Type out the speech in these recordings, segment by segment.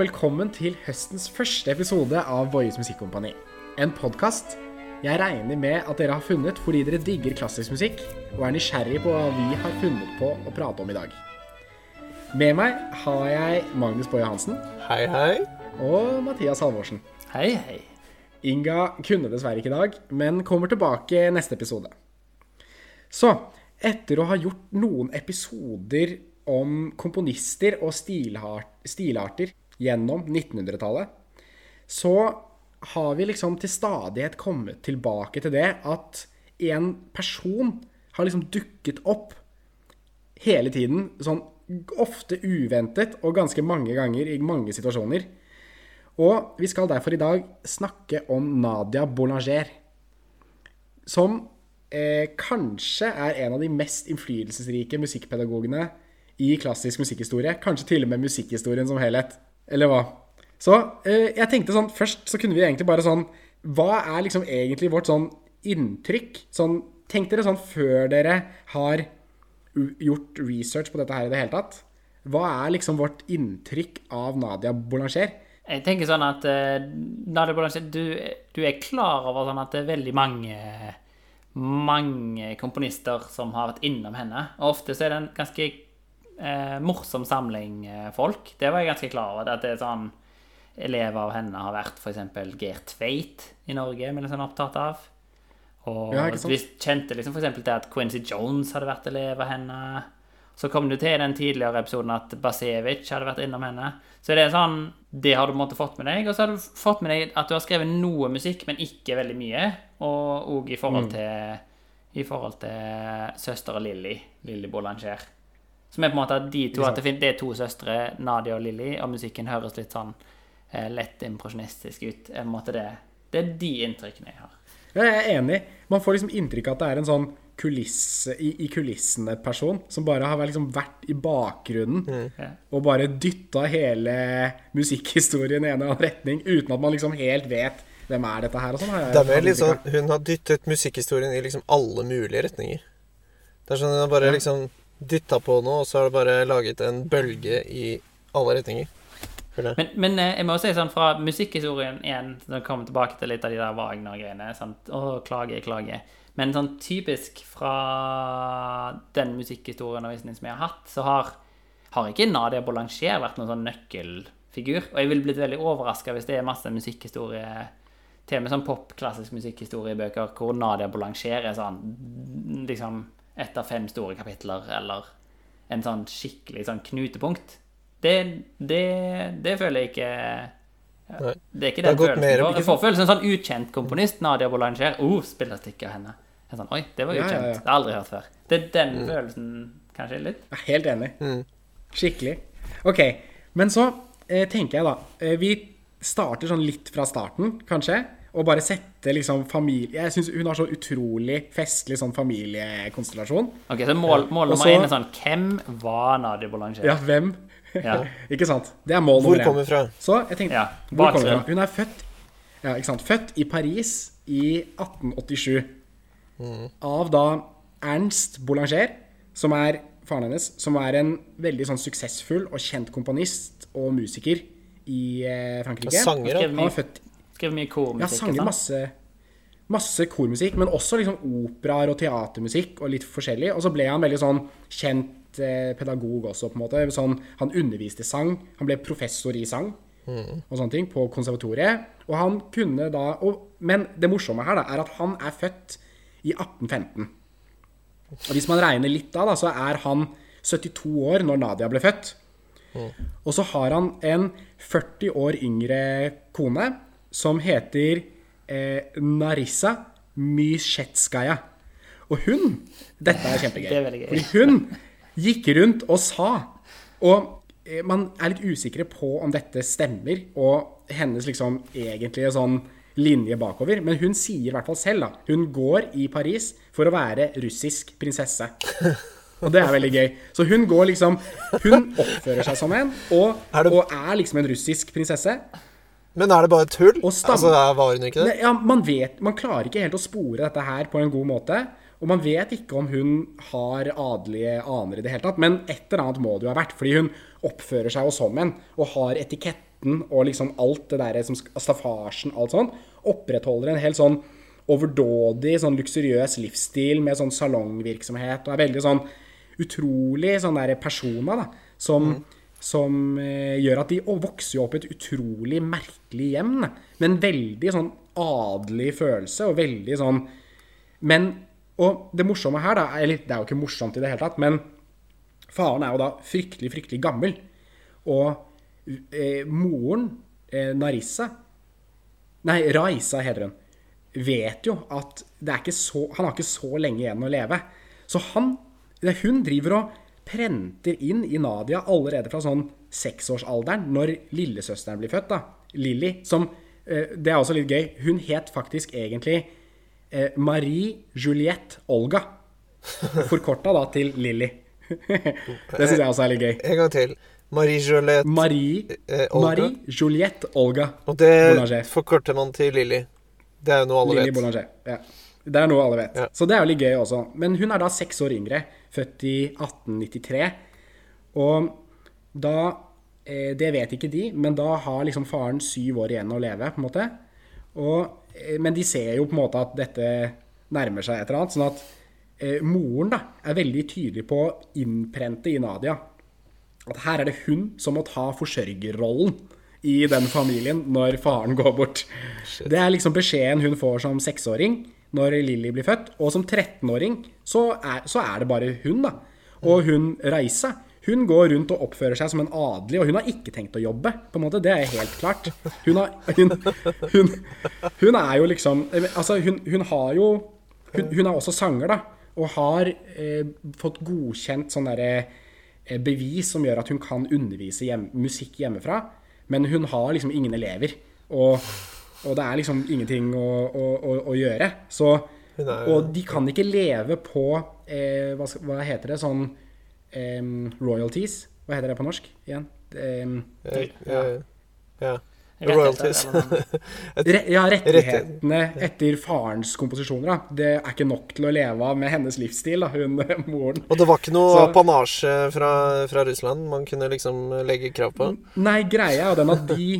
Og velkommen til høstens første episode av Voies Musikkompani. En podkast jeg regner med at dere har funnet fordi dere digger klassisk musikk og er nysgjerrig på hva vi har funnet på å prate om i dag. Med meg har jeg Magnus Boje Hansen Hei, hei. og Mathias Halvorsen. Hei, hei. Inga kunne dessverre ikke i dag, men kommer tilbake neste episode. Så, etter å ha gjort noen episoder om komponister og stilart, stilarter gjennom 1900-tallet, så har vi liksom til stadighet kommet tilbake til det at en person har liksom dukket opp hele tiden, sånn ofte uventet og ganske mange ganger i mange situasjoner. Og vi skal derfor i dag snakke om Nadia Boulanger, som eh, kanskje er en av de mest innflytelsesrike musikkpedagogene i klassisk musikkhistorie. Kanskje til og med musikkhistorien som helhet. Eller hva? Så eh, jeg tenkte sånn, først så kunne vi egentlig bare sånn Hva er liksom egentlig vårt sånn inntrykk? Sånn, tenk dere sånn før dere har gjort research på dette her i det hele tatt. Hva er liksom vårt inntrykk av Nadia Boulanger? Jeg tenker sånn at uh, Nadia Boulanger, du, du er klar over sånn at det er veldig mange mange komponister som har vært innom henne. Og ofte så er det en ganske eh, morsom samling eh, folk. Det var jeg ganske klar over. At det er sånn Elever av henne har vært f.eks. Geir Tveit i Norge, er vi sånn opptatt av. Og Ja, vi kjente liksom f.eks. til at Quincy Jones hadde vært elev av henne. Så kom du til i den tidligere episoden at Basevic hadde vært innom henne. Så det er sånn, det har du på fått med deg. Og så har du fått med deg at du har skrevet noe musikk, men ikke veldig mye. Og òg i forhold til i forhold til søstera Lilly, Lilly Boulanger. Som er på en måte at de to, at det, er to søstre, Nadia og Lilly, og musikken høres litt sånn eh, lett impresjonistisk ut. Er på en måte det, det er de inntrykkene jeg har. Ja, jeg er enig. Man får liksom inntrykk av at det er en sånn kulisse, i, i kulissene-person som bare har liksom vært i bakgrunnen mm. og bare dytta hele musikkhistorien i en eller annen retning uten at man liksom helt vet hvem er dette her og sånn. har Det er mer hatt litt sånn. Hun har dyttet musikkhistorien i liksom alle mulige retninger. Det er sånn Hun har bare liksom dytta på noe, og så har det bare laget en bølge i alle retninger. Men, men eh, jeg må også si sånn fra musikkhistorien igjen, så kommer tilbake til litt av de der Wagner-greiene. Å, klage, klage. Men sånn typisk fra den musikkhistorieundervisningen som jeg har hatt, så har, har ikke Nadia Boulanger vært noen sånn nøkkelfigur. Og jeg ville blitt veldig overraska hvis det er masse musikkhistorie til med sånn pop-klassisk musikkhistoriebøker hvor Nadia Boulanger er sånn liksom ett av fem store kapitler, eller en sånn skikkelig sånn knutepunkt. Det, det, det føler jeg ikke Nei. Det er ikke den følelsen. mer- jeg får. følelsen av en sånn ukjent komponist, Nadia Boulanger. Oh, spiller stykke av henne. Sånn, Oi, det var Ja, ukjent. ja, ja. Det har jeg aldri hørt før. Det er den Mm. følelsen, kanskje, litt. Jeg er helt enig. Mm. Skikkelig. Ok, men så eh, tenker jeg da eh, Vi starter sånn litt fra starten, kanskje. Og bare sette liksom familie Jeg syns hun har så utrolig festlig sånn familiekonstellasjon. Ok, Så mål, mål Og nummer én er sånn Hvem var Nadia Boulanger? Ja, hvem? Ja. ikke sant? Det er mål Hvor nummer én. kommer hun fra? Så jeg tenkte Ja, Hvor kommer hun fra? Hun er født Ja, ikke sant. Født i Paris i 1887. Av da Ernst Boulanger, som er faren hennes, som er en veldig sånn suksessfull og kjent komponist og musiker i eh, Frankrike. Sanger, da. Han er født skrev mye Ja, kormusikk. sanger sant? masse Masse kormusikk, men også liksom operaer og teatermusikk og litt forskjellig. Og så ble han veldig sånn kjent eh, pedagog også, på en måte. Sånn, han underviste sang. Han ble professor i sang og sånne ting på konservatoriet. Og han kunne da og, Men det morsomme her da, er at han er født i 1815. Og hvis man regner litt da, da, så er han 72 år når Nadia ble født. Og så har han en 40 år yngre kone som heter eh, Narissa Mysjetskaja. Og hun Dette er kjempegøy. Det er. Fordi hun gikk rundt og sa Og eh, man er litt usikre på om dette stemmer, og hennes liksom egentlige sånn linje bakover. Men hun sier i hvert fall selv, da. Hun går i Paris for å være russisk prinsesse. Og det er veldig gøy. Så hun går liksom Hun oppfører seg som en, og Er og er liksom en russisk prinsesse. Men er det bare tull? Altså, Var hun ikke det? Ja, man vet Man klarer ikke helt å spore dette her på en god måte. Og man vet ikke om hun har adelige aner i det hele tatt, men et eller annet må det jo ha vært. Fordi hun oppfører seg jo som en, og har etiketten og liksom alt det derre som staffasjen, alt sånn. Opprettholder en helt sånn overdådig, sånn luksuriøs livsstil med sånn salongvirksomhet, og er veldig sånn utrolig sånn derre persona, da, som, som eh, gjør at de vokser jo opp i et utrolig merkelig hjem, med en veldig sånn adelig følelse, og veldig sånn Men Og det morsomme her, da Eller det er jo ikke morsomt i det hele tatt, men faren er jo da fryktelig, fryktelig gammel. Og eh, moren, eh, Narissa Nei, Raisa heter hun. Vet jo at det er ikke så, han har ikke så lenge igjen å leve. Så han, hun driver og prenter inn i Nadia allerede fra sånn seksårsalderen, når lillesøsteren blir født, da. Lilly, som eh, Det er også litt gøy. Hun het faktisk egentlig eh, Marie Juliette Olga. Forkorta da til Lilly. det syns jeg også er litt gøy. En gang til. Marie-Juliette Marie, Eh, Olga. Marie Juliette Olga. Og det Boulanger. forkorter man til Lilly. Det er jo noe alle Lily vet. Boulanger. Ja. Det er noe alle vet. Ja. Så det er jo litt gøy også. Men hun er da seks år yngre, født i 1893. Og da eh, Det vet ikke de, men da har liksom faren syv år igjen å leve, på en måte. Og, eh, men de ser jo på en måte at dette nærmer seg et eller annet. Sånn at eh, moren da er veldig tydelig på å innprente i Nadia at her er det hun som må ta forsørgerrollen i den familien når faren går bort. Det er liksom beskjeden hun får som seksåring når Lilly blir født. Og som 13-åring så så er det bare hun, da. Og hun Reisa, hun går rundt og oppfører seg som en adelig, og hun har ikke tenkt å jobbe. på en måte, Det er helt klart. Hun, har, hun, hun, hun er jo liksom Altså, hun, har jo hun er også sanger, da. Og har eh, fått godkjent sånn derre eh, bevis som gjør at hun kan undervise hjem, musikk hjemmefra. Men hun har liksom ingen elever. Og, og det er liksom ingenting å, å, å, å gjøre. Så, og de kan ikke leve på eh, hva, hva heter det? Sånn eh, royalties. Hva heter det på norsk igjen? Eh, ja. Ja. Royalties. ja, rettighetene etter farens komposisjoner. Da. Det er ikke nok til å leve av med hennes livsstil, da, hun moren. Og det var ikke noe apanasje fra, fra Russland man kunne liksom legge krav på? Nei, greia er jo den at de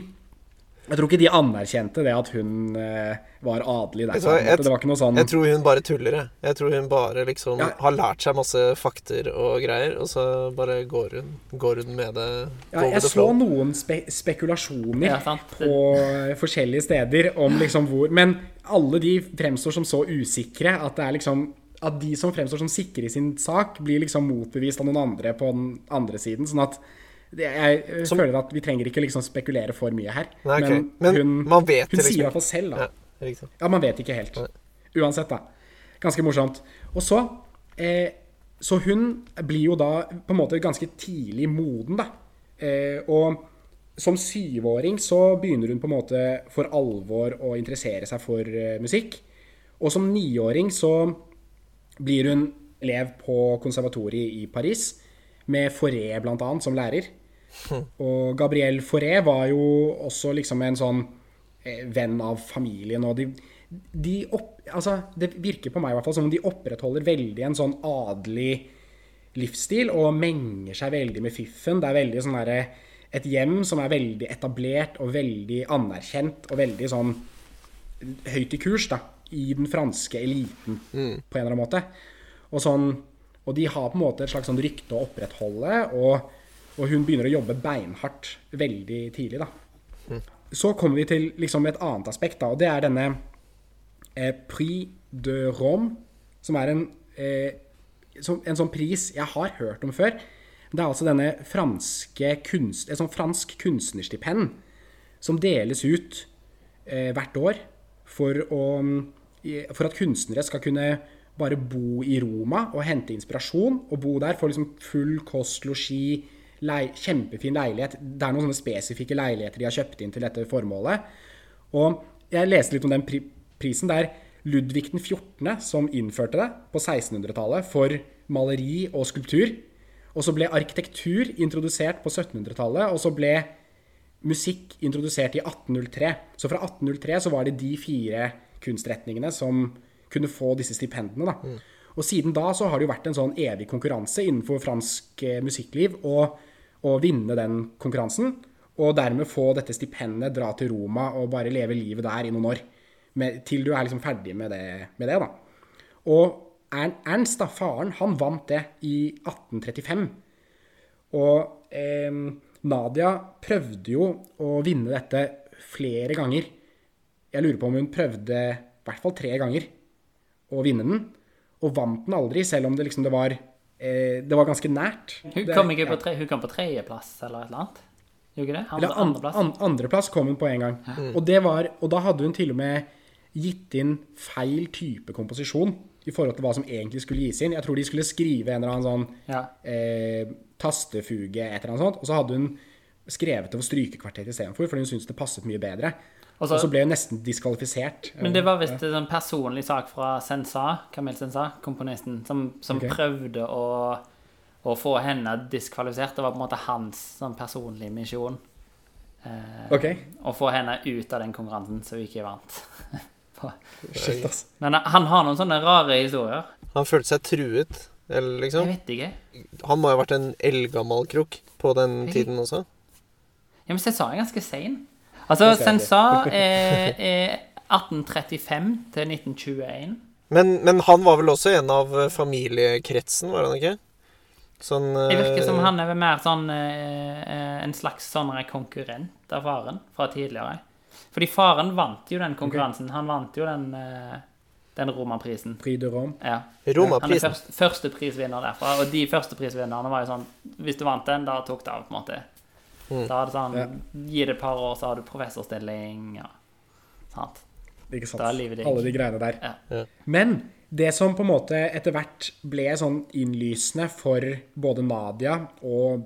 Jeg tror ikke de anerkjente det at hun eh, var adelig der. En jeg- Det var ikke noe sånn Jeg tror hun bare tuller, jeg. Jeg tror hun bare liksom Ja. har lært seg masse fakter og greier, og så bare går hun, går hun med det ja, Jeg så flow. noen spe spekulasjoner Ja, på forskjellige steder om liksom hvor Men alle de fremstår som så usikre at det er liksom at de som fremstår som sikre i sin sak, blir liksom motbevist av noen andre på den andre siden. Sånn at jeg eh, Som- føler at vi trenger ikke liksom spekulere for mye her. Nei, okay. Men, hun, man vet hun det liksom sier i hvert fall selv, da. Ja. Ja, man vet ikke helt. Uansett, da. Ganske morsomt. Og så eh, Så hun blir jo da på en måte ganske tidlig moden, da. Eh, og som syvåring så begynner hun på en måte for alvor å interessere seg for eh, musikk. Og som niåring så blir hun elev på konservatoriet i Paris, med Fauré annet som lærer. Og Gabriel Fauré var jo også liksom en sånn eh, venn av familien, og de, de opp, altså, Det virker på meg i hvert fall som om de opprettholder veldig en sånn adelig livsstil, og menger seg veldig med fiffen. Det er veldig sånn derre Et hjem som er veldig etablert og veldig anerkjent, og veldig sånn høyt i kurs da, i den franske eliten på en eller annen måte. Og, sånn, og de har på en måte et slags sånn rykte å opprettholde, og, og hun begynner å jobbe beinhardt veldig tidlig. da. Så kommer vi til liksom et annet aspekt, da, og det er denne eh, Prix de Rome, som er en, eh, som, en sånn pris jeg har hørt om før. Det er altså denne franske kunst, et sånn fransk kunstnerstipend som deles ut eh, hvert år for, å, for at kunstnere skal kunne bare bo i Roma og hente inspirasjon, og bo der, få liksom full kost, losji, lei, kjempefin leilighet. Det er noen sånne spesifikke leiligheter de har kjøpt inn til dette formålet. Og jeg leste litt om den pri prisen. Det er Ludvig den 14. som innførte det på 1600-tallet for maleri og skulptur. Og så ble arkitektur introdusert på 1700-tallet, og så ble musikk introdusert i 1803. Så fra 1803 så var det de fire kunstretningene som kunne få disse stipendene. Da. Og siden da så har det jo vært en sånn evig konkurranse innenfor fransk eh, musikkliv å, å vinne den konkurransen. Og dermed få dette stipendet, dra til Roma og bare leve livet der i noen år. Med, til du er liksom ferdig med det, med det da. Og Ernst, da, faren, han vant det i 1835. Og eh, Nadia prøvde jo å vinne dette flere ganger. Jeg lurer på om hun prøvde i hvert fall tre ganger å vinne den, og vant den aldri, selv om det liksom det var Det var ganske nært. Hun Det- kom ikke på ja. tre, hun kom på tredjeplass eller et eller annet. Gjorde det? Andre, Eller and, andreplass. an, andreplass kom hun på en gang. Og, det var, og da hadde hun til og med gitt inn feil type komposisjon i forhold til hva som egentlig skulle gis inn. Jeg tror de skulle skrive en eller annen sånn Ja. eh, tastefuge, et eller annet sånt. Og så hadde hun skrevet det for strykekvartett istedenfor, fordi hun syntes det passet mye bedre. Og Og så- så ble hun nesten diskvalifisert. Men det var visst en sånn personlig sak fra Sensa, Camille Sensa, komponisten, som, som okay. prøvde å, å få henne diskvalifisert. Det var på en måte hans sånn personlig misjon. Eh, Ok, Å få henne ut av den konkurransen så hun ikke vant. Shit ass. Men han har noen sånne rare historier. Han følte seg truet, eller liksom? Jeg vet ikke. Han må jo ha vært en eldgammel krok på den tiden også. Ja, men Sensa er ganske sein. Altså, Sensa er, er 1835 til 1921. Men, men han var vel også en av eh, familiekretsen, var han ikke? Sånn Det virker som eh, han er mer sånn eh, en slags sånn konkurrent av faren fra tidligere. Fordi faren vant jo den konkurransen. Han vant jo den, den romaprisen. Prix de Rome. Ja. Han er Romaprisen. først, førsteprisvinner derfra, og de førsteprisvinnerne var jo sånn Hvis du vant den, da tok det av, på en måte. Mm. Da er det sånn Ja. Gi det et par år, så har du professorstilling Ja. sant. Ikke sant? Da er livet digg. Alle de greiene der. Ja. Ja. Men det som på en måte etter hvert ble sånn innlysende for både Nadia og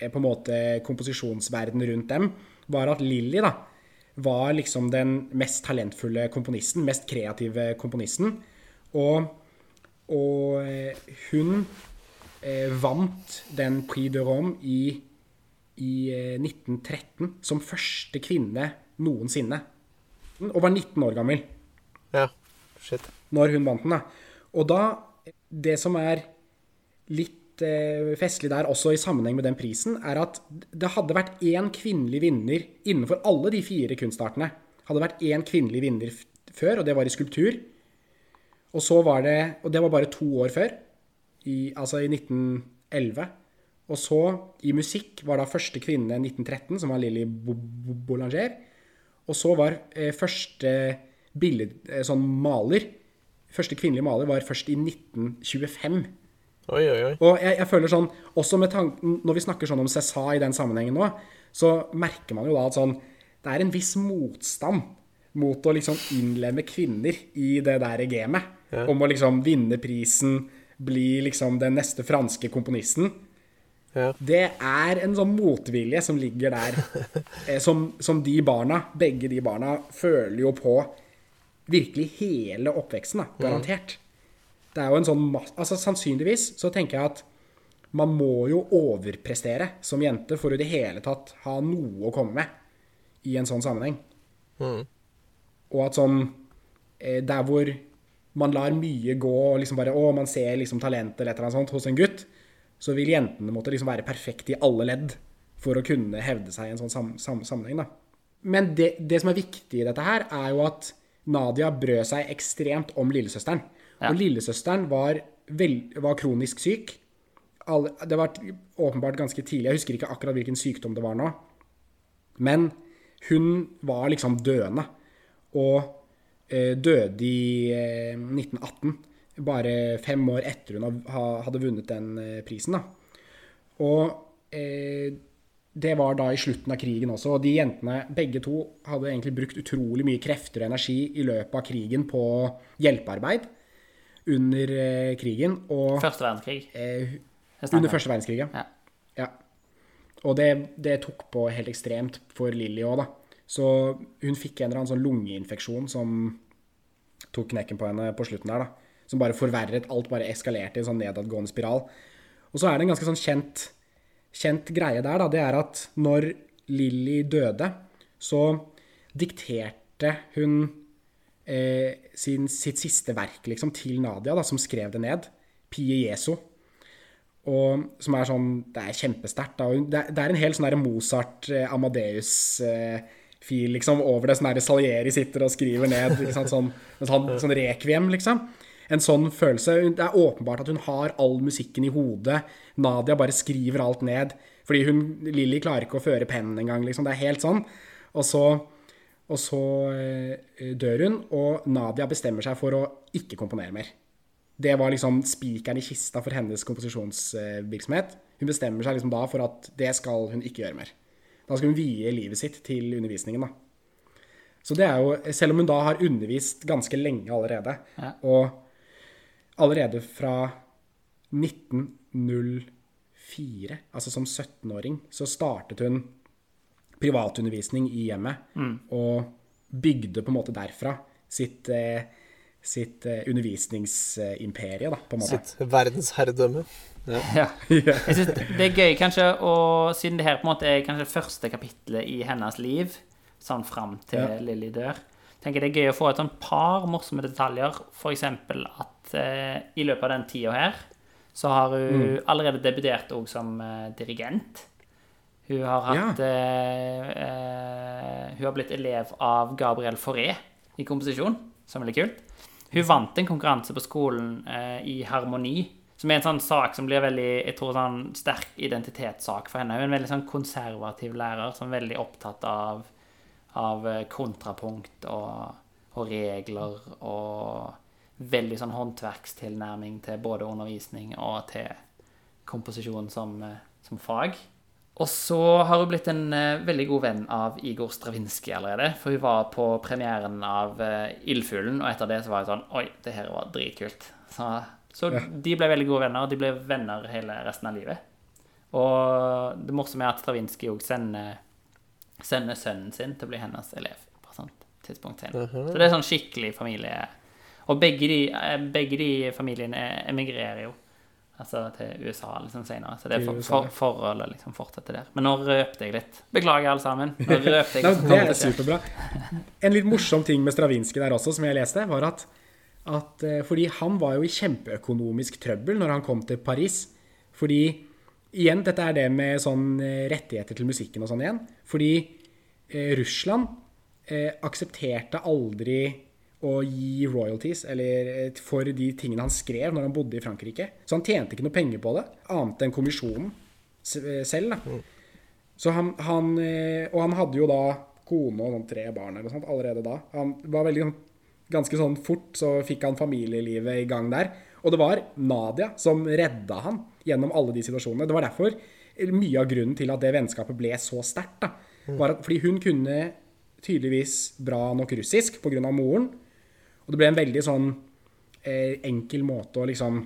eh, på en måte komposisjonsverdenen rundt dem, var at Lilly da, var liksom den mest talentfulle komponisten, mest kreative komponisten. Og, og eh, hun eh, vant den Prix de Rome i, i eh, 1913 som første kvinne noensinne. Og var 19 år gammel Ja. Shit. når hun vant den. da. Og da Det som er litt eh, festlig der, også i sammenheng med den prisen, er at det hadde vært én kvinnelig vinner innenfor alle de fire kunstartene. Hadde vært én kvinnelig vinner før, og det var i skulptur. Og så var det Og det var bare to år før, i, altså i 1911. Og så, i musikk, var da første kvinne 1913, som var Lilly Bo- Bo- Boulanger. Og så var eh, første billed, eh, sånn maler Første kvinnelige maler var først i 1925. Oi, oi, oi. Og jeg, jeg føler sånn, også med tanken, Når vi snakker sånn om César i den sammenhengen nå, så merker man jo da at sånn Det er en viss motstand mot å liksom innlemme kvinner i det der gamet. Om å liksom vinne prisen, bli liksom den neste franske komponisten. Ja. Det er en sånn motvilje som ligger der, eh, som, som de barna, begge de barna, føler jo på virkelig hele oppveksten, da, garantert. Det er jo en sånn Altså sannsynligvis så tenker jeg at man må jo overprestere som jente for å i det hele tatt ha noe å komme med i en sånn sammenheng. Og at sånn eh, Der hvor man lar mye gå og liksom bare Å, man ser liksom talent eller et eller annet sånt hos en gutt, så vil jentene måtte liksom være perfekte i alle ledd for å kunne hevde seg i en sånn sam sam sammenheng, da. Men det, det som er viktig i dette her, er jo at Nadia brød seg ekstremt om lillesøsteren. Ja. Og lillesøsteren var, vel, var kronisk syk. Alle, det var åpenbart ganske tidlig. Jeg husker ikke akkurat hvilken sykdom det var nå. Men hun var liksom døende. Og eh, døde i eh, 1918. Bare fem år etter hun hadde vunnet den eh, prisen. da. Og eh, det var da i slutten av krigen også. Og de jentene, begge to, hadde egentlig brukt utrolig mye krefter og energi i løpet av krigen på hjelpearbeid under eh, krigen. Og Første verdenskrig. eh, under første verdenskrig, ja. Ja. ja. Og det, det tok på helt ekstremt for Lilly òg, da. Så hun fikk en eller annen sånn lungeinfeksjon som tok knekken på henne på slutten der, da. Som bare forverret. Alt bare eskalerte i en sånn nedadgående spiral. Og så er det en ganske sånn kjent, kjent greie der, da. Det er at når Lilly døde, så dikterte hun eh, sin, sitt siste verk liksom, til Nadia, da, som skrev det ned. Pie Jesu. Og som er sånn Det er kjempesterkt. Det, det er en hel sånn Mozart-Amadeus-fil liksom, over det. Sånn der Salieri sitter og skriver ned Liksom, sånn, sånn, sånn rekviem, liksom. En sånn følelse. Det er åpenbart at hun har all musikken i hodet. Nadia bare skriver alt ned. Fordi hun, Lilly klarer ikke å føre pennen engang. Liksom. Det er helt sånn. Og så, og så eh, dør hun, og Nadia bestemmer seg for å ikke komponere mer. Det var liksom spikeren i kista for hennes komposisjonsvirksomhet. Hun bestemmer seg liksom da for at det skal hun ikke gjøre mer. Da skal hun vie livet sitt til undervisningen, da. Så det er jo, selv om hun da har undervist ganske lenge allerede, Ja. og allerede fra 1904, altså som 17-åring, så startet hun privatundervisning i hjemmet, og bygde på en måte derfra sitt, eh, sitt eh, undervisningsimperie, da, på en måte. Sitt verdensherredømme. Ja. Ja. Jeg synes det er gøy, kanskje, og siden det her på en måte er kanskje det første kapitlet i hennes liv, sånn fram til Ja. Lilly dør, tenker jeg det er gøy å få et sånn par morsomme detaljer. For eksempel at eh, i løpet av den tida her, så har hun allerede debutert òg som eh, dirigent. Hun har hatt eh, eh, Hun har blitt elev av Gabriel Fauré i komposisjon, som er veldig kult. Hun vant en konkurranse på skolen eh, i harmoni, som er en sånn sak som blir veldig jeg tror sånn sterk identitetssak for henne. Hun er en veldig sånn konservativ lærer som er veldig opptatt av, av kontrapunkt og, og regler og veldig sånn håndverkstilnærming til både undervisning og til komposisjon som, eh, som fag. Og så har hun blitt en eh, veldig god venn av Igor Stravinskij allerede. For hun var på premieren av uh, Ildfuglen, og etter det så var hun sånn Oi, det her var dritkult. Så, så de ble veldig gode venner, og de ble venner hele resten av livet. Og det morsomme er at Stravinskij òg sender, sender sønnen sin til å bli hennes elev på et sånt tidspunkt senere. Så det er sånn skikkelig familie. Og begge de, eh, begge de familiene emigrerer jo. Altså til USA liksom senere. Så det er for, for, forholdet liksom fortsetter der. Men nå røpte jeg litt. Beklager, alle sammen. Nå røpte jeg Nei, det er superbra. En litt morsom ting med Stravinskij der også, som jeg leste, var at, at eh, Fordi han var jo i kjempeøkonomisk trøbbel når han kom til Paris. Fordi igjen, dette er det med sånn eh, rettigheter til musikken og sånn igjen. Fordi eh, Russland eh, aksepterte aldri å gi royalties eller, eh, for de tingene han skrev når han bodde i Frankrike. Så han tjente ikke noe penger på det, annet enn kommisjonen eh, selv. da. Så han, han, eh, og han hadde jo da kone og sånn tre barn eller sånt allerede da. Han var veldig sånn- ganske sånn fort så fikk han familielivet i gang der. Og det var Nadia som redda han gjennom alle de situasjonene. Det var derfor mye av grunnen til at det vennskapet ble så sterkt. da, var at Fordi hun kunne tydeligvis bra nok russisk pga. moren. Og det ble en veldig sånn eh, enkel måte å liksom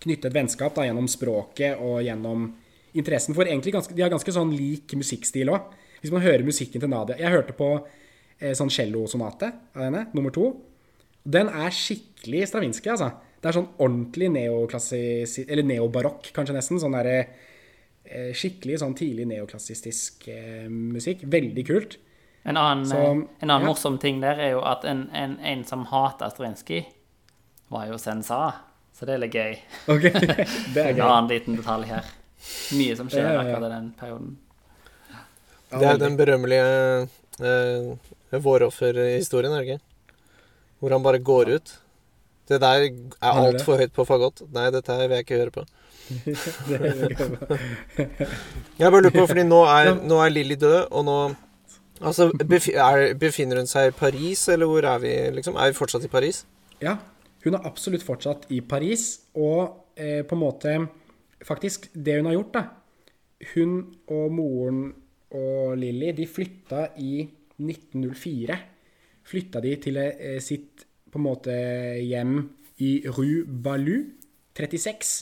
knytte et vennskap da, gjennom språket og gjennom interessen for egentlig ganske, De har ganske sånn lik musikkstil òg. Hvis man hører musikken til Nadia Jeg hørte på eh, sånn cellosonate av henne, nummer to. Den er skikkelig Stravinskij, altså. Det er sånn ordentlig neoklassisk Eller neobarokk, kanskje nesten. Sånn derre eh, Skikkelig sånn tidlig neoklassistisk eh, musikk. Veldig kult. En annen, Så, eh, en annen ja. morsom ting der er jo at en, en, en som hater Strinskij, var jo Sensa. Så det er litt gøy. Okay. Det er En annen liten detalj her. Mye som skjer Ja, akkurat i den perioden. Det er den berømmelige eh, vårofferhistorien, er det ikke? Hvor han bare går ut. Det der er altfor høyt på fagott. Nei, dette her vil jeg ikke høre på. Jeg bare lurer på, fordi nå er, nå er Lilly død, og nå Altså, er, Befinner hun seg i Paris, eller hvor er vi, liksom? Er vi fortsatt i Paris? Ja, hun er absolutt fortsatt i Paris, og eh, på en måte Faktisk, det hun har gjort, da Hun og moren og Lilly, de flytta i 1904. Flytta de til eh, sitt på en måte hjem i Rue Balou 36.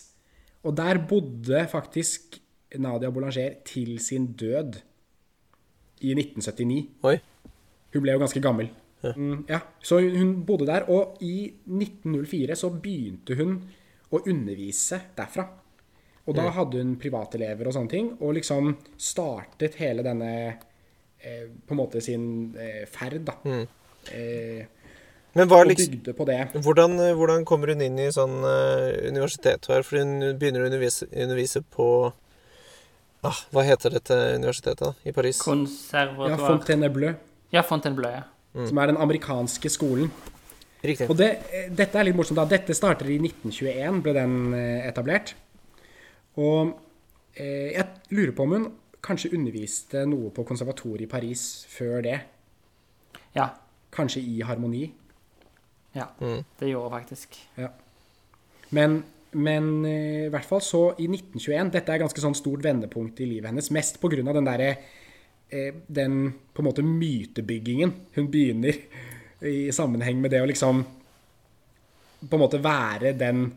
Og der bodde faktisk Nadia Boulanger til sin død i 1979. Oi. Hun ble jo ganske gammel. Mm, ja, Så hun bodde der, og i 1904 så begynte hun å undervise derfra. Og da hadde hun privatelever og sånne ting, og liksom startet hele denne eh, På en måte sin eh, ferd, da. Eh, Men hva og liksom bygde på det. hvordan, hvordan kommer hun inn i sånn uh, universitet her? For hun begynner å undervise, undervise på ah, Hva heter dette universitetet da, i Paris? Ja, Fontainebleu. Fontainebleau, Ja, Fontainebleau, ja. som er den amerikanske skolen. Riktig. Og det, eh, dette er litt morsomt. da. Dette starter i 1921, ble den eh, etablert. Og eh, jeg lurer på om hun kanskje underviste noe på konservatoriet i Paris før det. Ja. Kanskje i harmoni. ja. Mm. Det gjorde hun faktisk. Ja. Men, men eh, i hvert fall så i 1921 Dette er ganske sånn stort vendepunkt i livet hennes. Mest pga. den derre eh, Den på en måte mytebyggingen hun begynner i sammenheng med det å liksom På en måte være den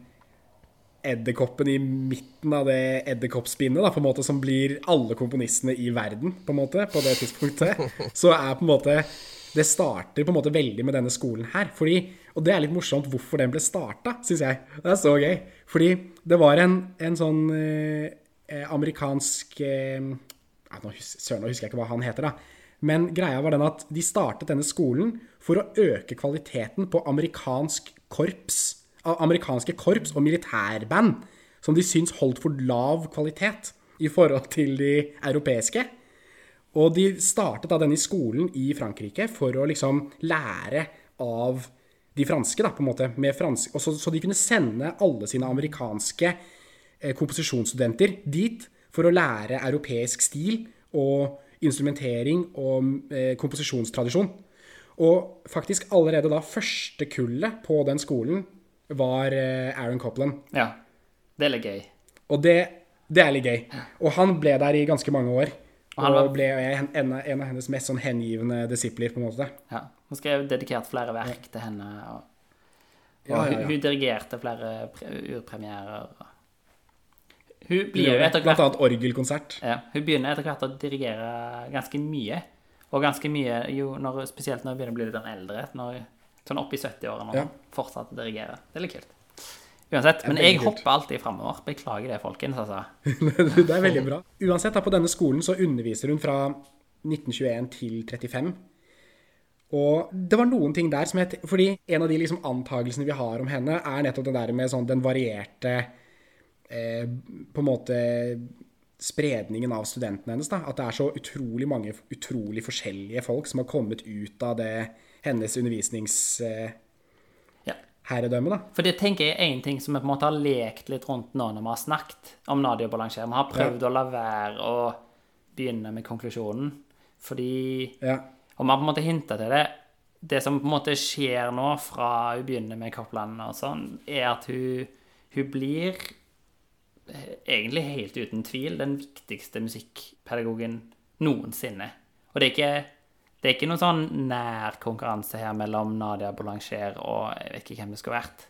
edderkoppen i midten av det edderkoppspinnet, da, på en måte, som blir alle komponistene i verden, på en måte, på det tidspunktet, så er på en måte Det starter på en måte veldig med denne skolen her. Fordi, og det er litt morsomt hvorfor den ble starta, syns jeg. Det er så gøy. Fordi det var en, en sånn eh, eh, amerikansk eh, nå, hus Søren, nå husker jeg ikke hva han heter, da. Men greia var den at de startet denne skolen for å øke kvaliteten på amerikansk korps, amerikanske korps og militærband, som de syns holdt for lav kvalitet i forhold til de europeiske. Og de startet da denne skolen i Frankrike for å liksom lære av de franske, da, på en måte, med fransk, og så, så de kunne sende alle sine amerikanske eh, komposisjonsstudenter dit for å lære europeisk stil og instrumentering og eh, komposisjonstradisjon. Og faktisk allerede da første kullet på den skolen var eh, Aaron Copland. Ja. Det er litt gøy. Og det, det er litt gøy. Og han ble der i ganske mange år. Og han Og ble en, en av hennes mest sånn hengivne disipler, på en måte. Ja. Hun skrev dedikert flere verk til henne. Og, og Ja, ja, ja. hun dirigerte flere urpremierer. Hun blir jo etter Blant annet orgelkonsert. ja, Hun begynner etter hvert å dirigere ganske mye. Og ganske mye jo når, spesielt når hun begynner å bli litt sånn eldre. Når, sånn opp i 70-årene og Ja. fortsatt dirigere. Det er litt kult. Uansett. Men jeg hopper alltid framover. Beklager det, folkens. altså. det er veldig bra. Uansett, da, på denne skolen så underviser hun fra 1921 til 35. Og det var noen ting der som het Fordi en av de liksom antagelsene vi har om henne, er nettopp det der med sånn den varierte eh, På en måte spredningen av studentene hennes. da, At det er så utrolig mange utrolig forskjellige folk som har kommet ut av det hennes undervisningsherredømme. Ja. da. For det tenker jeg er en ting som vi på en måte har lekt litt rundt nå når vi har snakket om Nadia Boulanger. Vi har prøvd å la være å begynne med konklusjonen. Fordi Ja. Og vi har på en måte hinta til det. Det som på en måte skjer nå, fra hun begynner med Copland og sånn, er at hun, hun blir eh, egentlig helt uten tvil den viktigste musikkpedagogen noensinne. Og det er ikke, det er ikke noen sånn nær konkurranse her mellom Nadia Boulanger og jeg vet ikke hvem det skulle vært.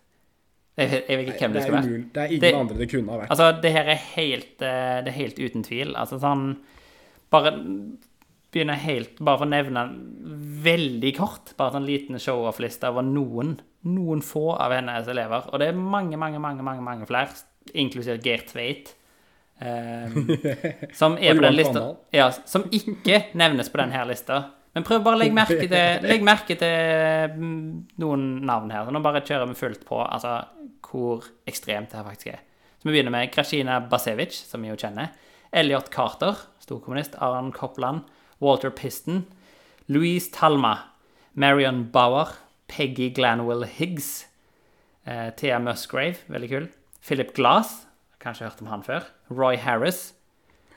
Jeg vet, jeg vet ikke hvem det Det skulle vært. det er ingen Det- andre det kunne ha vært. Altså, det her er helt, eh, det er helt uten tvil. Altså sånn Bare begynne helt Bare for å nevne veldig kort, bare sånn liten show-off-liste over noen, noen få av hennes elever. Og det er mange, mange, mange, mange, mange flere, inklusiv Geir Tveit. Um, som er på den lista Ja, som ikke nevnes på denne lista. Men prøv bare å legge merke til, legg merke til mm, noen navn her. Så nå bare kjører vi fullt på altså, hvor ekstremt det her faktisk er. Så vi begynner med Krasjina Basevic, som vi jo kjenner. Elliot Carter, storkommunist. Aron Copland. Walter Piston. Louise Talma. Marion Bauer. Peggy Glanwell Higgs. Eh, Thea Musgrave, veldig kul. Philip Glass, kanskje hørt om han før. Roy Harris.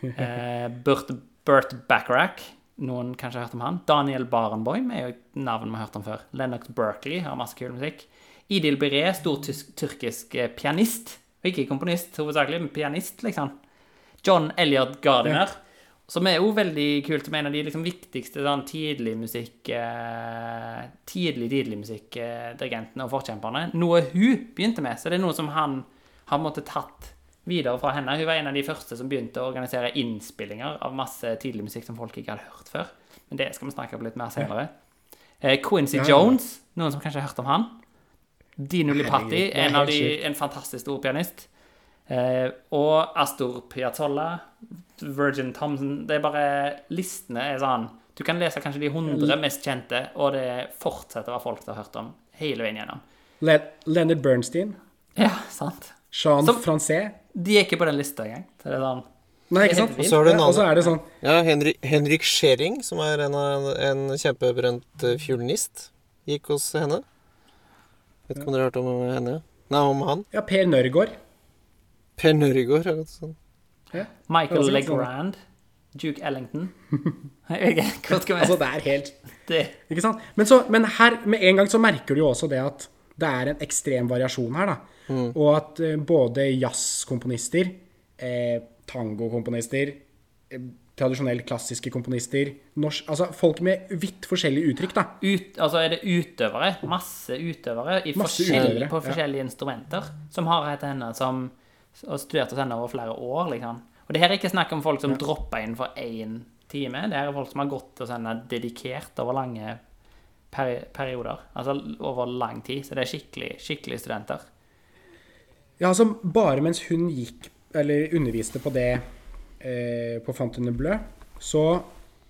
Eh, Burt, Burt Bacharach, noen kanskje hørt om han. Daniel Barenboim er jo et navn vi har hørt om før. Lennox Berkeley har masse kul musikk. Idil Biré, stor tyrkisk eh, pianist. Og ikke komponist hovedsakelig, men pianist, liksom. John Elliot Gardiner, som er jo veldig kult, som en av de liksom, viktigste sånn, tidlig musikk eh, Tidlig, tidlig musikkdirigentene og forkjemperne. Noe hun begynte med, så det er noe som han har måttet tatt videre fra henne. Hun var en av de første som begynte å organisere innspillinger av masse tidlig musikk som folk ikke hadde hørt før. Men det skal vi snakke om litt mer senere. Eh, Quincy Ja, ja. Jones, noen som kanskje har hørt om han. Dino Lipatti, en de, en fantastisk stor pianist. Eh, og Astor Piazzolla, Virgin Thompson Det er bare Listene er sånn Du kan lese kanskje de 100 mest kjente, og det fortsetter hva folk har hørt om hele veien gjennom. Le Leonard Bernstein. Ja, sant. Jean Som- Francais. De er ikke på den lista engang. Så det er sånn Nei, ikke sant? Og så er det sånn Ja, Henrik, Henrik Schering, som er en, en kjempebrent eh, fiolinist, gikk hos henne. Vet ikke om dere har hørt om henne? Nei, om han. Ja, Per Nørgaard. Per Nørgaard. eller noe sånt. Ja. Michael Legrand. Duke Ellington. Jeg vet ikke, Altså, det er helt det? Ikke sant? Men, så, men her, med en gang så merker du jo også det at det er en ekstrem variasjon her, da. Og at uh, både jazzkomponister, eh, tangokomponister, eh, tradisjonelt klassiske komponister, norsk, altså folk med vidt forskjellige uttrykk, da. Ut, altså er det utøvere, masse utøvere, i Masse forskjell, utøvere, på ja. forskjellige instrumenter, som har hatt henne som og studerte hos henne over flere år, liksom. Og det her er ikke snakk om folk som dropper inn for én time. Det her er folk som har gått hos henne dedikert over lange peri perioder. Altså over lang tid. Så det er skikkelig, skikkelig studenter. Ja, altså bare mens hun gikk, eller underviste på det eh, på Fontainebleau, så,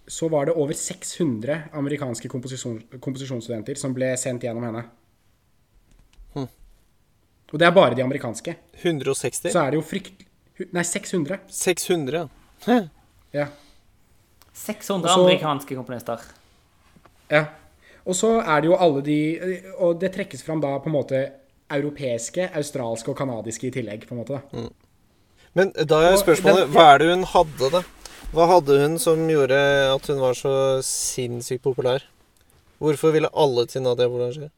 så var det over 600 amerikanske komposisjon, komposisjonsstudenter som ble sendt gjennom henne. Og det er bare de amerikanske. 160? Så er det jo fryktelig Nei, 600. 600, ja. Ja. 600 Også, amerikanske komponister. ja. Og så er det jo alle de Og det trekkes fram da på en måte europeiske, australske og canadiske i tillegg, på en måte. da. Men da er spørsmålet Hva er det hun hadde, da? Hva hadde hun som gjorde at hun var så sinnssykt populær? Hvorfor ville alle til Nadia Boulanger?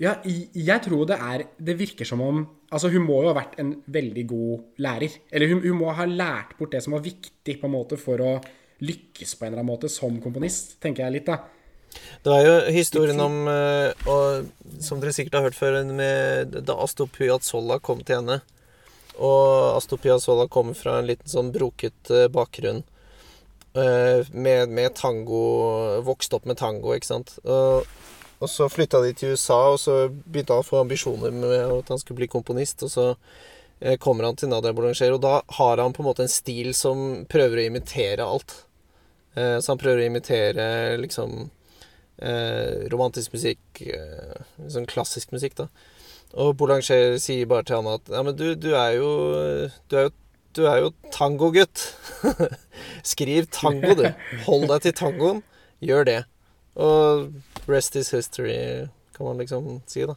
Ja, jeg tror det er Det virker som om Altså, hun må jo ha vært en veldig god lærer. Eller hun, hun må ha lært bort det som var viktig på en måte for å lykkes på en eller annen måte som komponist, tenker jeg litt, da. Det er jo historien om eh, og, Som dere sikkert har hørt før, med da Astor Piazzolla kom til henne. Og Astor Piazzolla kommer fra en liten sånn broket eh, bakgrunn. eh, med, med tango Vokst opp med tango, ikke sant. Og, og så flytta de til USA, og så begynte han å få ambisjoner med at han skulle bli komponist. Og så eh, kommer han til Nadia Boulanger, og da har han på en måte en stil som prøver å imitere alt. Eh, så han prøver å imitere liksom eh, romantisk musikk, sånn klassisk musikk, da. Og Boulanger sier bare til han at Ja, men du, du er jo Du er jo, du er jo tangogutt. Skriv tango, du. Hold deg til tangoen. Gjør det. Og rest is history, kan man liksom si, da.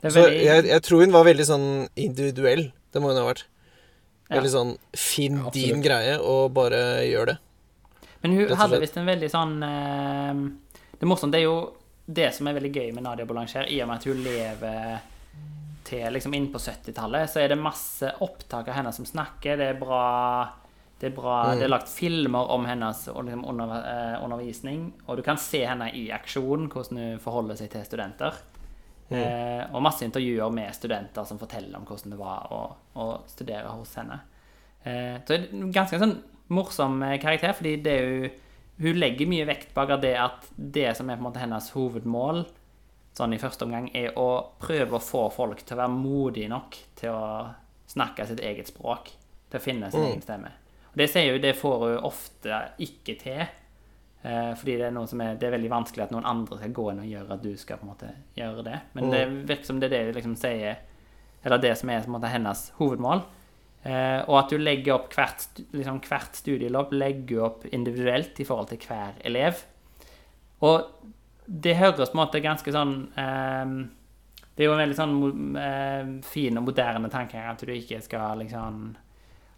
Er Så jeg, jeg tror hun var veldig sånn individuell. Det må hun ha vært. Ja. Veldig sånn Finn Ja, din greie, og bare gjør det. Men hun hadde visst en veldig sånn eh, Det er morsomt, det er jo det som er veldig gøy med Nadia Boulanger, i og med at hun lever til liksom inn på 70-tallet, så er det masse opptak av henne som snakker. Det er bra Det er bra, det er lagt filmer om hennes liksom under, eh, undervisning, og du kan se henne i aksjon, hvordan hun forholder seg til studenter. Eh, og masse intervjuer med studenter som forteller om hvordan det var å, å studere hos henne. Eh, så det er en ganske sånn morsom karakter, fordi det er jo hun legger mye vekt på det at det som er på en måte hennes hovedmål sånn i første omgang, er å prøve å få folk til å være modige nok til å snakke sitt eget språk. Til å finne sin egen stemme. Og det sier hun, det får hun ofte ikke til. Eh, fordi det er er Det er veldig vanskelig at noen andre skal gå inn og gjøre at du skal på en måte gjøre det. Men det virker som det er det hun liksom sier Eller det som er måte hennes hovedmål. Eh, og at du legger opp hvert, liksom hvert studieløp legger opp individuelt i forhold til hver elev. Og det høres på en måte ganske sånn eh, Det er jo en veldig sånn eh, fin og moderne tanke at du ikke skal liksom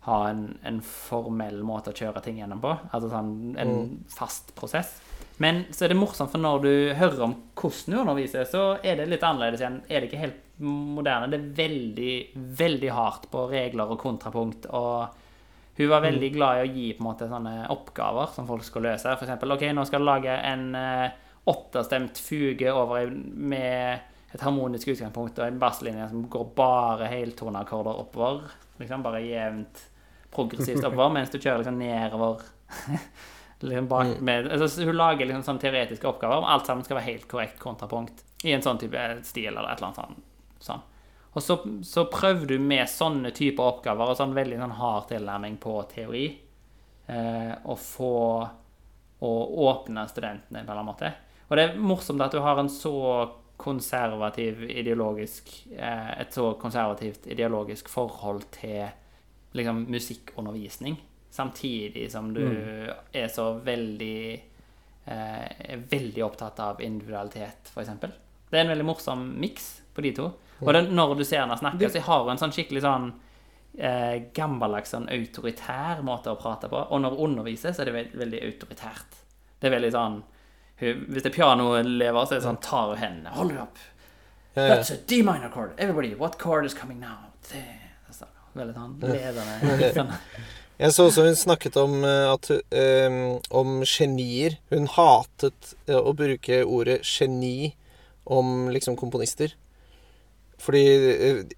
ha en, en formell måte å kjøre ting gjennom på. Altså sånn en fast prosess. Men så er det morsomt, for når du hører om hvordan du underviser, så er det litt annerledes igjen. Er det ikke helt moderne? Det er veldig, veldig hardt på regler og kontrapunkt. Og hun var veldig glad i å gi på en måte sånne oppgaver som folk skulle løse. For eksempel, ok, nå skal du lage en eh, åtterstemt fuge over med et harmonisk utgangspunkt og en basslinje som går bare heltoneakkorder oppover. Liksom bare jevnt progressivt oppover, mens du kjører liksom nedover liksom bak med, altså, Hun lager liksom sånn teoretiske oppgaver, om alt sammen skal være helt korrekt kontrapunkt i en sånn type stil eller et eller annet sånn. sånn. Og så, så prøver du med sånne typer oppgaver og sånn veldig sånn hard tilnærming på teori eh, å få å åpne studentene på en eller annen måte. Og det er morsomt at du har en så konservativ ideologisk eh, Et så konservativt ideologisk forhold til liksom musikkundervisning, samtidig som du er så veldig eh, er veldig opptatt av individualitet, f.eks. Det er en veldig morsom miks på de to. Og det, når du ser henne snakke, så har hun en sånn skikkelig sånn eh, gammeldags sånn autoritær måte å prate på. Og når hun underviser, så er det veld, veldig autoritært. Det er veldig sånn hun, Hvis det er pianoelever, så er det sånn tar hun hendene. Hold. Ja, ja. That's a D minor chord. Everybody, what chord is coming now? Er veldig sånn ledende. Sånn. Jeg så også hun snakket om eh, at um, om genier. Hun hatet eh, å bruke ordet geni om liksom komponister. Fordi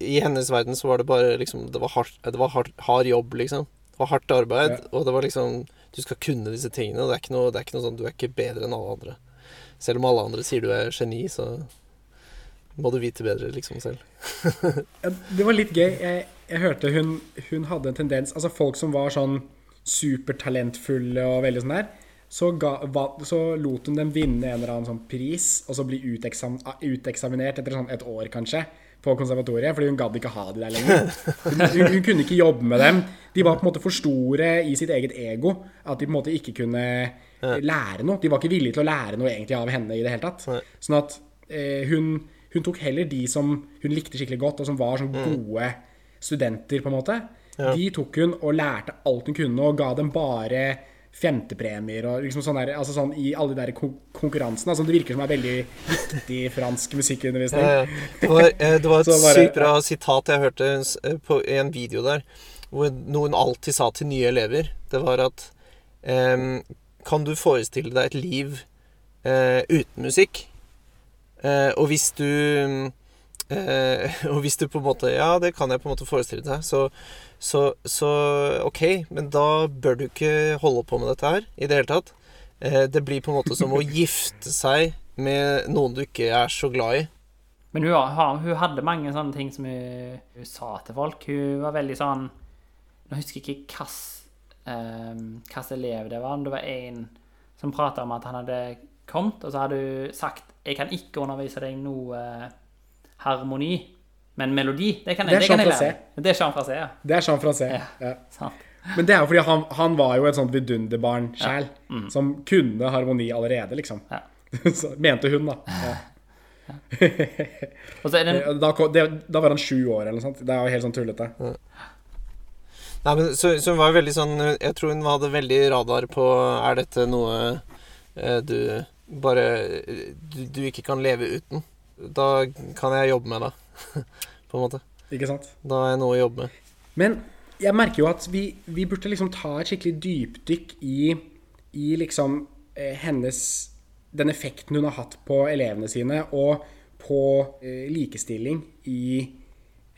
i hennes verden så var det bare liksom Det var, hardt, det var hard, hard jobb, liksom. Det var hardt arbeid, Ja. og det var liksom Du skal kunne disse tingene, og det er ikke noe, det er ikke noe sånn Du er ikke bedre enn alle andre. Selv om alle andre sier du er geni, så må du vite bedre, liksom, selv. Det var litt gøy. Jeg, jeg hørte hun, hun hadde en tendens Altså folk som var sånn supertalentfulle og veldig sånn der, så, ga, så lot hun dem vinne en eller annen sånn pris, og så bli uteksam, uteksaminert etter sånn et år, kanskje, på konservatoriet, fordi hun gadd ikke ha de der lenger. Hun, hun, hun kunne ikke jobbe med dem. De var på en måte for store i sitt eget ego, at de på en måte ikke kunne lære noe. De var ikke villige til å lære noe egentlig av henne i det hele tatt. Sånn at eh, hun, hun tok heller de som hun likte skikkelig godt, og som var sånn gode studenter, på en måte. De tok hun og lærte alt hun kunne, og ga dem bare femtepremier og liksom sånn der, altså sånn i alle de der kon konkurransene. Altså det virker som er veldig viktig fransk musikkundervisning. Ja, ja. Det var, eh, det var et bare- sykt bra sitat jeg hørte eh, på, i en video der, hvor noen alltid sa til nye elever. Det var at ehm, Kan du forestille deg et liv eh, uten musikk? Eh, og hvis du eh, Og hvis du på en måte Ja, det kan jeg på en måte forestille deg. Så, så, så OK, men da bør du ikke holde på med dette her i det hele tatt. Eh, det blir på en måte som å gifte seg med noen du ikke er så glad i. Men hun, hun hadde mange sånne ting som hun, hun sa til folk. Hun var veldig sånn Nå husker jeg ikke hvilken elev det var. Det var en som prata om at han hadde kommet, og så hadde hun sagt 'Jeg kan ikke undervise deg noe harmoni, men melodi, det kan jeg, Det det kan jeg lære. Det er Jean Frasé, ja. Det er Jean Francais. Ja. Ja. Sant. Men det er jo fordi han, han var jo et sånt vidunderbarn sjæl, som kunne harmoni allerede, liksom. Ja. Så, mente hun, da. Ja. En Da, kom- det, da var han sju år, eller noe sånt. Det er jo helt sånn tullete. Nei, men så, så hun var veldig sånn Jeg tror hun hadde veldig radar på Er dette noe eh, du bare du, du ikke kan leve uten? Da kan jeg jobbe med det, på en måte. Ikke sant? Da har jeg noe å jobbe med. Men jeg merker jo at vi, vi burde liksom ta et skikkelig dypdykk i, i liksom eh, hennes Den effekten hun har hatt på elevene sine, og på eh, likestilling i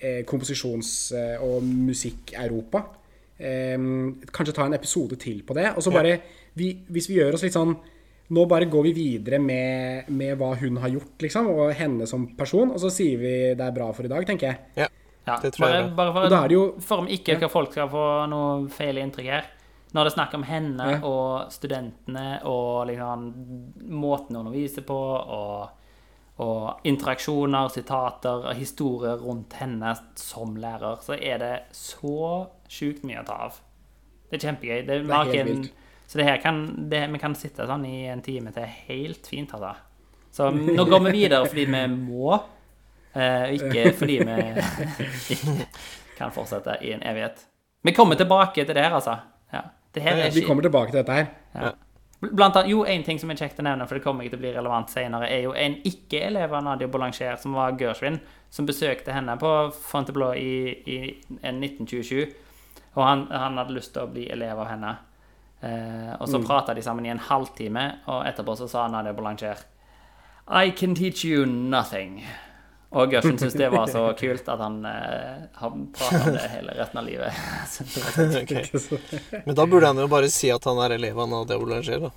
eh, komposisjons- eh, og musikk-Europa. Eh, kanskje ta en episode til på det. Og så bare vi, Hvis vi gjør oss litt sånn Nå bare går vi videre med, med hva hun har gjort, liksom, og henne som person, og så sier vi det er bra for i dag, tenker jeg. Ja. Ja, Det tror jeg bare, er bare Og for, da er det jo for om ikke ja. folk skal få noe feil inntrykk her. Når det er snakk om henne Ja. og studentene og liksom måten hun underviser på, og, og interaksjoner, sitater og historier rundt henne som lærer, så er det så sjukt mye å ta av. Det er kjempegøy. Det, det er helt ikke en- vilt. Så det her kan, det, vi kan sitte sånn i en time til helt fint, altså. Så nå går vi videre fordi vi må, eh, ikke fordi vi kan fortsette i en evighet. Vi kommer tilbake til det her, altså. Ja. Det her er Vi kommer tilbake til dette her. ja. Blant annet, jo, en ting som er kjekt å nevne, for det kommer ikke til å bli relevant senere, er jo en ikke-elev av Nadia Boulanger, som var Gershwin, som besøkte henne på Fontainebleau i, i en 1927. Og han, han hadde lyst til å bli elev av henne. Eh, og så prata de sammen i en halvtime, og etterpå så sa Nadia Boulanger I can teach you nothing. Og Gørsen syntes det var så kult at han eh, har prata om det hele resten av livet. Så det var sånn. Ok. Men da burde han jo bare si at han er elev av Nadia Boulanger, da.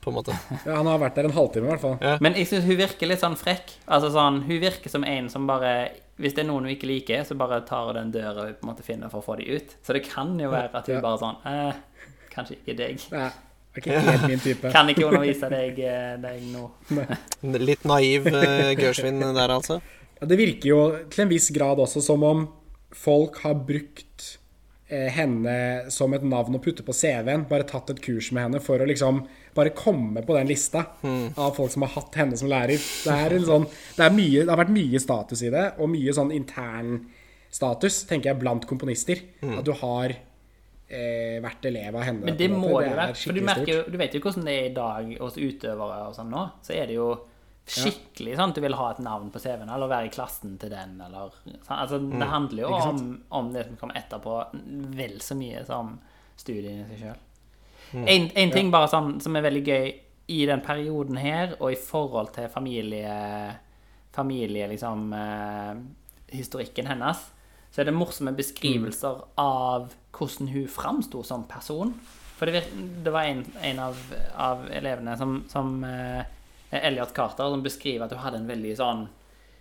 På en måte. Ja, han har vært der en halvtime, i hvert fall. Men jeg synes hun virker litt sånn frekk. Altså sånn, Hun virker som en som bare Hvis det er noen hun ikke liker, så bare tar hun den døra hun på en måte finner for å få de ut. Så det kan jo være at hun Ja. bare sånn eh, Kanskje ikke deg. Nei, Det er helt min type. Kan ikke undervise deg, eh, deg nå. Litt naiv uh, Gershwin der, altså. Ja, det virker jo til en viss grad også som om folk har brukt eh, henne som et navn å putte på CV-en. Bare tatt et kurs med henne for å liksom bare komme på den lista av folk som har hatt henne som lærer. Det, er en sånn, det, er mye, det har vært mye status i det, og mye sånn intern status, tenker jeg, blant komponister. At du har eh, vært elev av henne. Men det må det jo være. For du, merker, du vet jo hvordan det er i dag hos utøvere og sånn nå. Så er det jo skikkelig sånn at du vil ha et navn på CV-en, eller være i klassen til den, eller sånn. Altså, det handler jo om, om det som kommer etterpå, vel så mye som studiene i seg sjøl. Mm. En, en ting bare sånn som er veldig gøy i den perioden her, og i forhold til familie Familie, liksom eh, Historikken hennes, så er det morsomme beskrivelser Mm. av hvordan hun framsto som person. For det, det var en, en av, av elevene som, som eh, Elliot Carter som beskriver at hun hadde en veldig sånn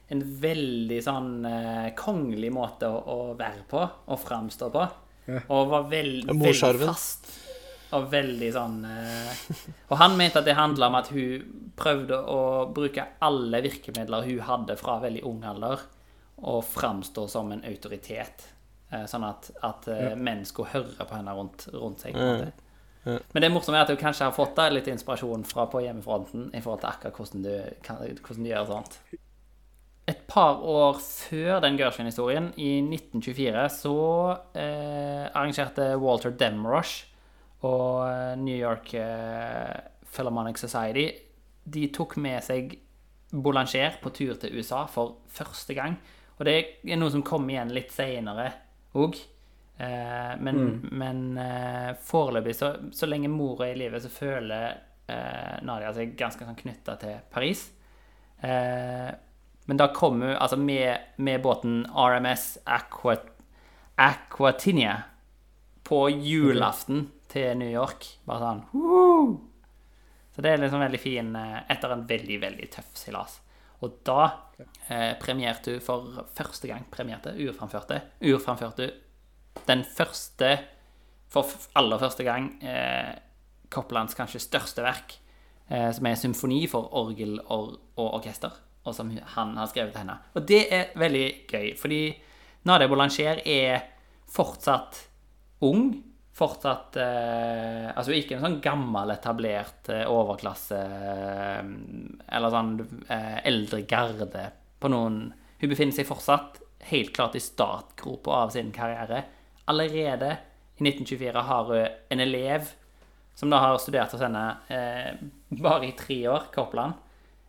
en veldig sånn eh, kongelig måte å, å være på og framstå på. Ja. Og var veld, veldig fast. Og veldig sånn eh, Og han mente at det handla om at hun prøvde å bruke alle virkemidler hun hadde fra veldig ung alder, og framstå som en autoritet. Eh, sånn at, at ja. menn skulle høre på henne rundt, rundt seg. Ja. Ja. Men det morsomme er at du kanskje har fått da litt inspirasjon fra på hjemmefronten i forhold til akkurat hvordan du, hvordan du gjør sånt. Et par år før den Gershwin-historien, i 1924, så eh, arrangerte Walter Demrosh og eh, New York eh, Philharmonic Society De tok med seg Boulanger på tur til USA for første gang. Og det er noe som kom igjen litt seinere òg. Eh, men men eh, foreløpig, så, så lenge mor er i livet, så føler eh, Nadia seg ganske sånn knytta til Paris. Eh, men da kommer hun altså med, med båten RMS Aqua, Aquatinia på julaften til New York. Bare sånn «Woo!» Så det er liksom veldig fin eh, etter en veldig, veldig tøff seilas. Og da eh, premierte hun for første gang premierte, urframførte, urframførte den første, for aller første gang, eh, Copplands kanskje største verk, eh, som er symfoni for orgel og, og orkester, og som han har skrevet til henne. Og det er veldig gøy, fordi Nadia Boulanger er fortsatt ung, fortsatt eh, Altså ikke en sånn gammel, etablert eh, overklasse eh, Eller sånn eh, eldre garde på noen Hun befinner seg fortsatt helt klart i startgropa av sin karriere. Allerede i 1924 har hun en elev som da har studert hos henne eh, bare i tre år, Copland,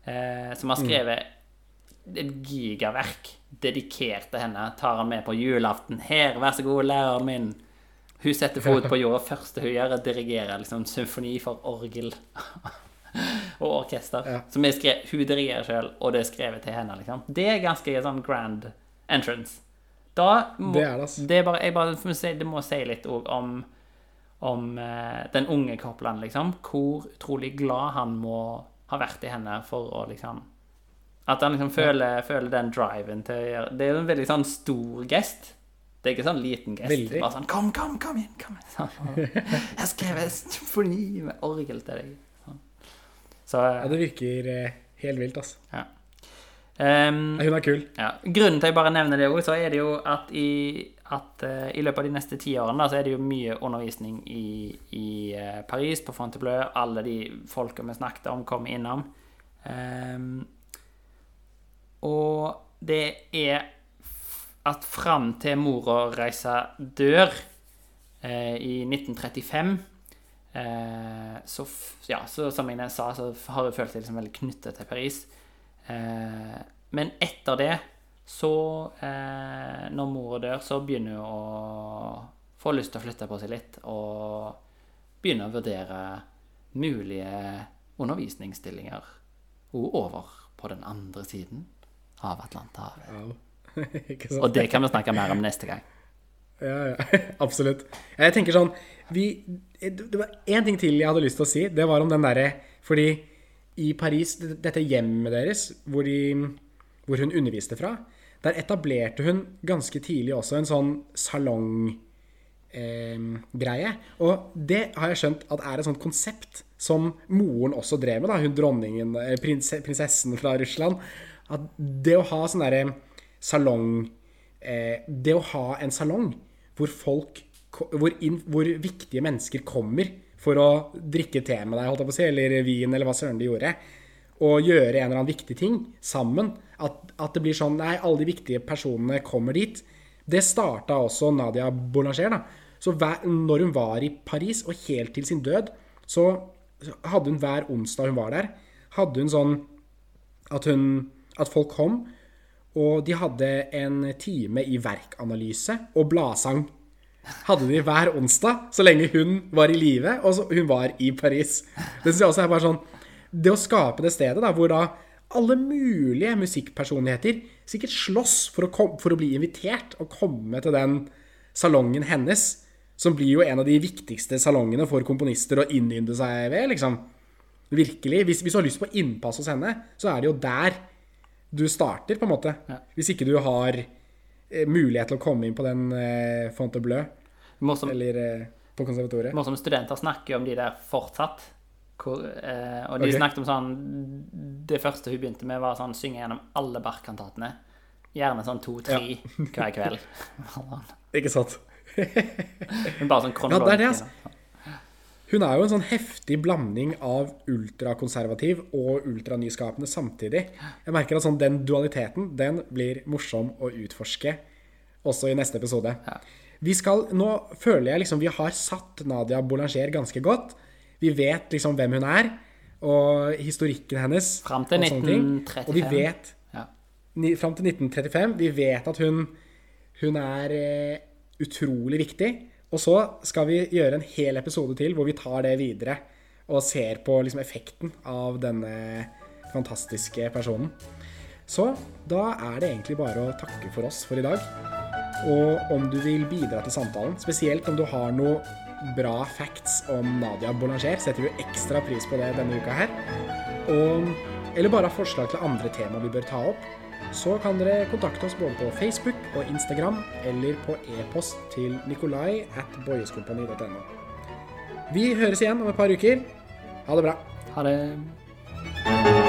eh, som har skrevet et gigaverk dedikert til henne. Tar han med på julaften. 'Her, vær så god, læreren min'. Hun setter fot på jorda. første hun gjør, er å dirigere liksom, symfoni for orgel og orkester. Ja. Som er skrevet, hun dirigerer sjøl, og det er skrevet til henne. Liksom. Det er ganske sånn grand entrance. Da må, Det er det, altså. det bare, bare det må si litt òg om, om eh, den unge Copland, liksom. Hvor utrolig glad han må ha vært i henne for å liksom At han liksom føler, føler den driven til å gjøre Det er jo en veldig sånn stor gest. Det er ikke sånn liten gest. Veldig. Bare sånn Kom, kom, kom inn! Kom inn. Sånn. Jeg har skrevet symfoni med orgel til deg. Sånn. Så Ja, det virker eh, helt vilt, altså. ja. Um, Hun er kul. ja. Grunnen til jeg bare nevner det òg, så er det jo at i, at, uh, i løpet av de neste ti årene da, så er det jo mye undervisning i, i uh, Paris, på Fontainebleau. Alle de folka vi snakket om, kommer innom. Um, og det er at fram til mora reiser dør eh, i 1935 eh, så, ja, så som jeg sa, så har hun følt seg liksom veldig knyttet til Paris. Eh, men etter det, så eh, Når mora dør, så begynner hun å få lyst til å flytte på seg litt. Og begynne å vurdere mulige undervisningsstillinger og over på den andre siden av Atlanterhavet. Wow. Og det kan vi snakke mer om neste gang. Ja, ja, absolutt. Jeg tenker sånn vi, Det var én ting til jeg hadde lyst til å si. Det var om den derre Fordi i Paris, dette hjemmet deres, hvor, de, hvor hun underviste fra, der etablerte hun ganske tidlig også en sånn salong greie. Og det har jeg skjønt at er et sånt konsept som moren også drev med, da, hun dronningen, eh, prinsessen fra Russland. At det å ha sånn derre salong eh, Det å ha en salong hvor folk hvor, inn, hvor, viktige mennesker kommer for å drikke te med deg, holdt jeg på å si, eller vin, eller hva søren de gjorde, og gjøre en eller annen viktig ting sammen. At, at det blir sånn Nei, alle de viktige personene kommer dit. Det starta også Nadia Boulanger. da. Så hver, når hun var i Paris, og helt til sin død, så hadde hun hver onsdag hun var der, hadde hun sånn at, hun, at folk kom, og de hadde en time i verkanalyse og bladsang. Hadde de hver onsdag, så lenge hun var i live, og hun var i Paris. Det synes jeg også er bare sånn Det å skape det stedet da, hvor da alle mulige musikkpersonligheter sikkert slåss for å, kom, for å bli invitert og komme til den salongen hennes som blir jo en av de viktigste salongene for komponister å innynde seg ved, liksom. Virkelig. Hvis, hvis, du har lyst på innpass hos henne, så er det jo der du starter, på en måte. Ja. Hvis ikke du har eh, mulighet til å komme inn på den eh, Fonte Bleu, eller eh, på konservatoriet. Morsomme studenter snakker jo om de der fortsatt. Hvor, eh, og de okay. snakket om sånn Det første hun begynte med, var sånn synge gjennom alle Bach-kantatene. Gjerne sånn to-tre ja. hver kveld. ikke sant? Men bare sånn kronologisk. Ja, det er det, altså. Hun er jo en sånn heftig blanding av ultrakonservativ og ultranyskapende samtidig. Jeg merker at sånn, den dualiteten den blir morsom å utforske også i neste episode. Ja. Vi skal, Nå føler jeg liksom vi har satt Nadia Boulanger ganske godt. Vi vet liksom hvem hun er, og historikken hennes. Fram til 1935. Og vi vet ja. Fram til 1935. Vi vet at hun, hun er eh, utrolig viktig. Og så skal vi gjøre en hel episode til hvor vi tar det videre og ser på liksom effekten av denne fantastiske personen. Så da er det egentlig bare å takke for oss for i dag. Og om du vil bidra til samtalen, spesielt om du har noe bra facts om Nadia Boulanger, setter vi ekstra pris på det denne uka her. Og, eller bare forslag til andre tema vi bør ta opp så kan dere kontakte oss både på Facebook og Instagram eller på e-post til nikolai at boyeskompani.no. Vi høres igjen om et par uker. Ha det bra. Ha det.